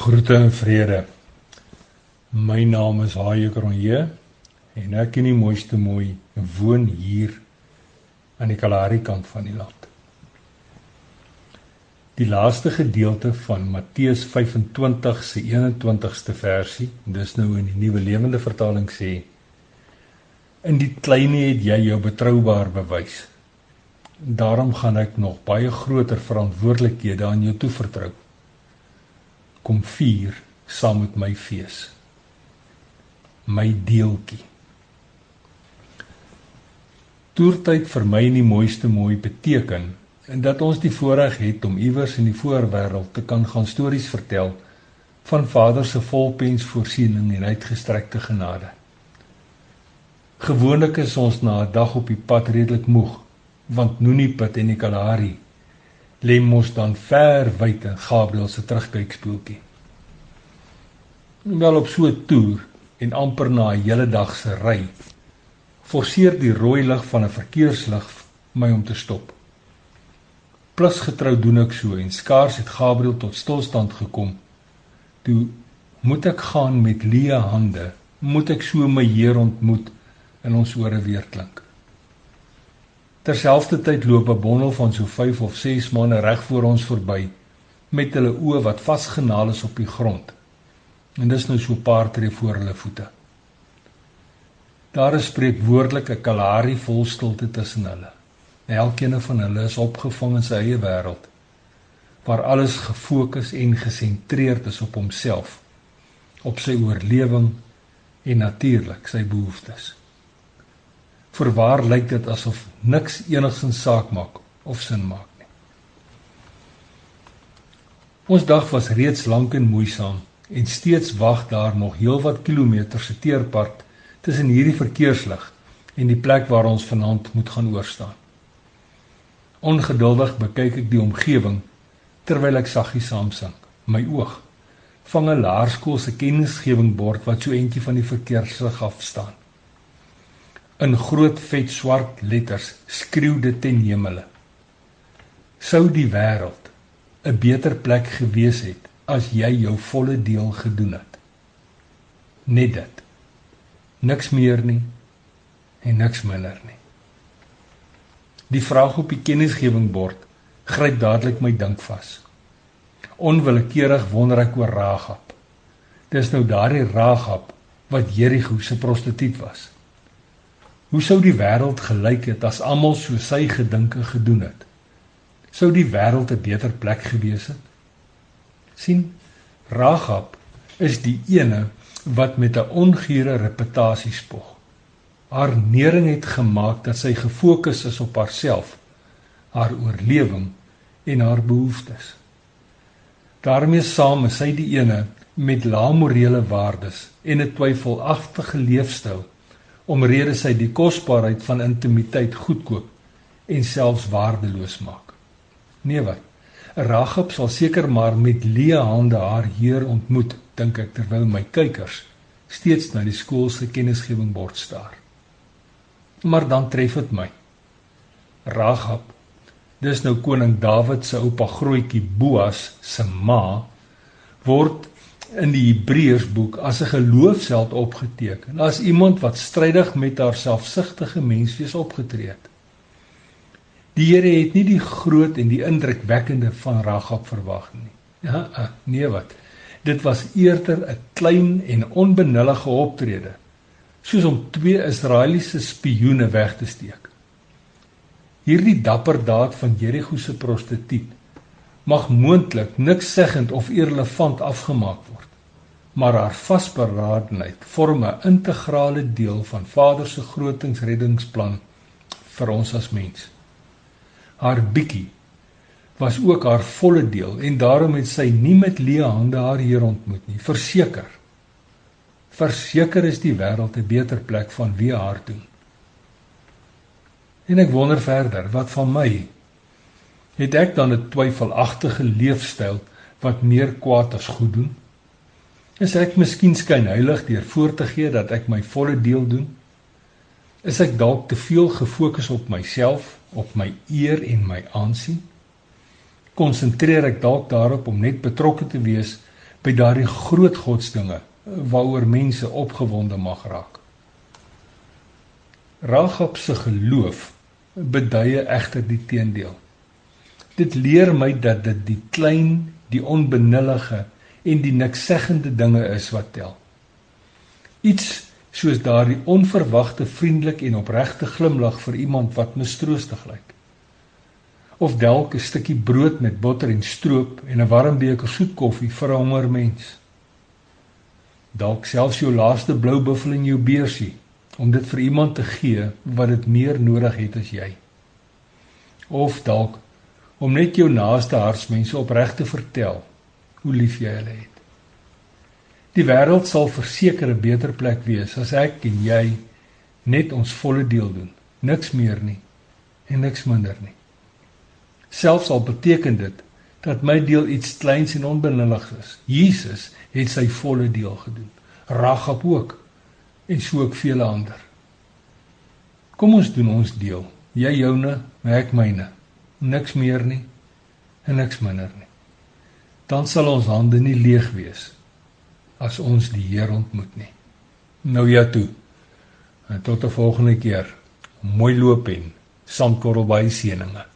Groete en vrede. My naam is Haie Kronje en ek in die mooiste mooi woon hier aan die Kalahari kant van die land. Die laaste gedeelte van Matteus 25 se 21ste versie, dis nou in die Nuwe Lewende Vertaling sê: In die klein het jy jou betroubaar bewys. Daarom gaan ek nog baie groter verantwoordelikhede aan jou toevertrou kom vier saam met my fees. My deeltjie. Toertyd vir my in die mooiste mooi beteken en dat ons die voorreg het om iewers in die voorwêreld te kan gaan stories vertel van Vader se volpens voorsiening en uitgestrekte genade. Gewoonlik is ons na 'n dag op die pad redelik moeg, want Noonipit en die Kalahari lê mos dan ver wyd in Gabriel se terugkykspoeltjie. Wel op so 'n toer en amper na 'n hele dag se ry, forceer die rooi lig van 'n verkeerslig my om te stop. Plus getrou doen ek so en skaars het Gabriel tot stilstand gekom. Toe moet ek gaan met leë hande, moet ek so my Heer ontmoet in ons ore weer klink. Terselfdertyd loop 'n bondel van so 5 of 6 manne reg voor ons verby met hulle oë wat vasgenaal is op die grond. En dis nou so 'n paar tree voor hulle voete. Daar is spreekwoordelike kalari vol stilte tussen hulle. Elkeen van hulle is opgevang in sy eie wêreld waar alles gefokus en gesentreerd is op homself, op sy oorlewing en natuurlik sy behoeftes. Voorwaar lyk dit asof niks enigsins saak maak of sin maak nie. Ons dag was reeds lank en moeisaam en steeds wag daar nog heelwat kilometers se teerpad tussen hierdie verkeerslig en die plek waar ons vanaand moet gaan oorstaan. Ongeduldig bekyk ek die omgewing terwyl ek saggies saamsing. My oog vang 'n laerskool se kennisgewingbord wat so entjie van die verkeerslig af staan. In groot vet swart letters skreeu dit ten hemele. Sou die wêreld 'n beter plek gewees het as jy jou volle deel gedoen het. Net dit. Niks meer nie en niks minder nie. Die vraag op die kennisgewingbord gryp dadelik my dink vas. Onwillekeurig wonder ek oor Ragab. Dis nou daardie Ragab wat Jerigo se prostituut was. Hoe sou die wêreld gelyk het as almal so sy gedinke gedoen het? Sou die wêreld 'n beter plek gewees het? sien Rahab is die ene wat met 'n ongure reputasie spog. Haar nering het gemaak dat sy gefokus is op haarself, haar oorlewing en haar behoeftes. daarmee saam is sy die ene met lae morele waardes en 'n twyfelagtige leefstyl omrede hy die kosbaarheid van intimiteit goedkoop en selfs waardeloos maak. Nee wat? Ragab sal seker maar met leë hande haar Heer ontmoet, dink ek terwyl my kykers steeds na die skool se kennisgewing bord staar. Maar dan tref dit my. Ragab, dis nou koning Dawid se oupa grootjie Boas se ma word in die Hebreërsboek as 'n geloofsheld opgeteken. As iemand wat strydig met haar selfsugtige menswees opgetree het. Die Here het nie die groot en die indrukwekkende van Ragab verwag nie. Ja, eh, nee wat. Dit was eerder 'n klein en onbenullige optrede, soos om twee Israeliese spioene weg te steek. Hierdie dapper daad van Jerigo se prostituut mag moontlik niks seggend of irrelevant afgemaak word. Maar haar vasberadenheid vorm 'n integrale deel van Vader se grootingsreddingsplan vir ons as mens. Haar bietjie was ook haar volle deel en daarom het sy nie met leë hande haar Heer ontmoet nie. Verseker. Verseker is die wêreld 'n beter plek van wie haar doen. En ek wonder verder, wat van my? Het ek dan 'n twyfelagtige leefstyl wat meer kwaad as goed doen? Is ek miskien skynheilig deur voor te gee dat ek my volle deel doen? Is ek dalk te veel gefokus op myself, op my eer en my aansien? Konsentreer ek dalk daarop om net betrokke te wees by daardie groot godsdinge waaroor mense opgewonde mag raak. Rahab se geloof beduie egter die teendeel. Dit leer my dat dit die klein, die onbenullige en die niksegende dinge is wat tel. Iets soos daardie onverwagte vriendelik en opregte glimlag vir iemand wat mistroostig lyk. Of dalk 'n stukkie brood met botter en stroop en 'n warm beker soet koffie vir 'n honger mens. Dalk selfs jou laaste blou buffel in jou beursie om dit vir iemand te gee wat dit meer nodig het as jy. Of dalk om net jou naaste hartsmense opreg te vertel hoe lief jy hulle het. Die wêreld sal verseker 'n beter plek wees as ek en jy net ons volle deel doen. Niks meer nie en niks minder nie. Selfs al beteken dit dat my deel iets kleins en onbenullig is. Jesus het sy volle deel gedoen. Ragap ook en so ook vele ander. Kom ons doen ons deel. Jy joune, ek myne. Niks meer nie en niks minder nie. Dan sal ons hande nie leeg wees as ons die Here ontmoet nie. Nou ja toe. En tot 'n volgende keer. Mooi loop en sandkorrel by seëninge.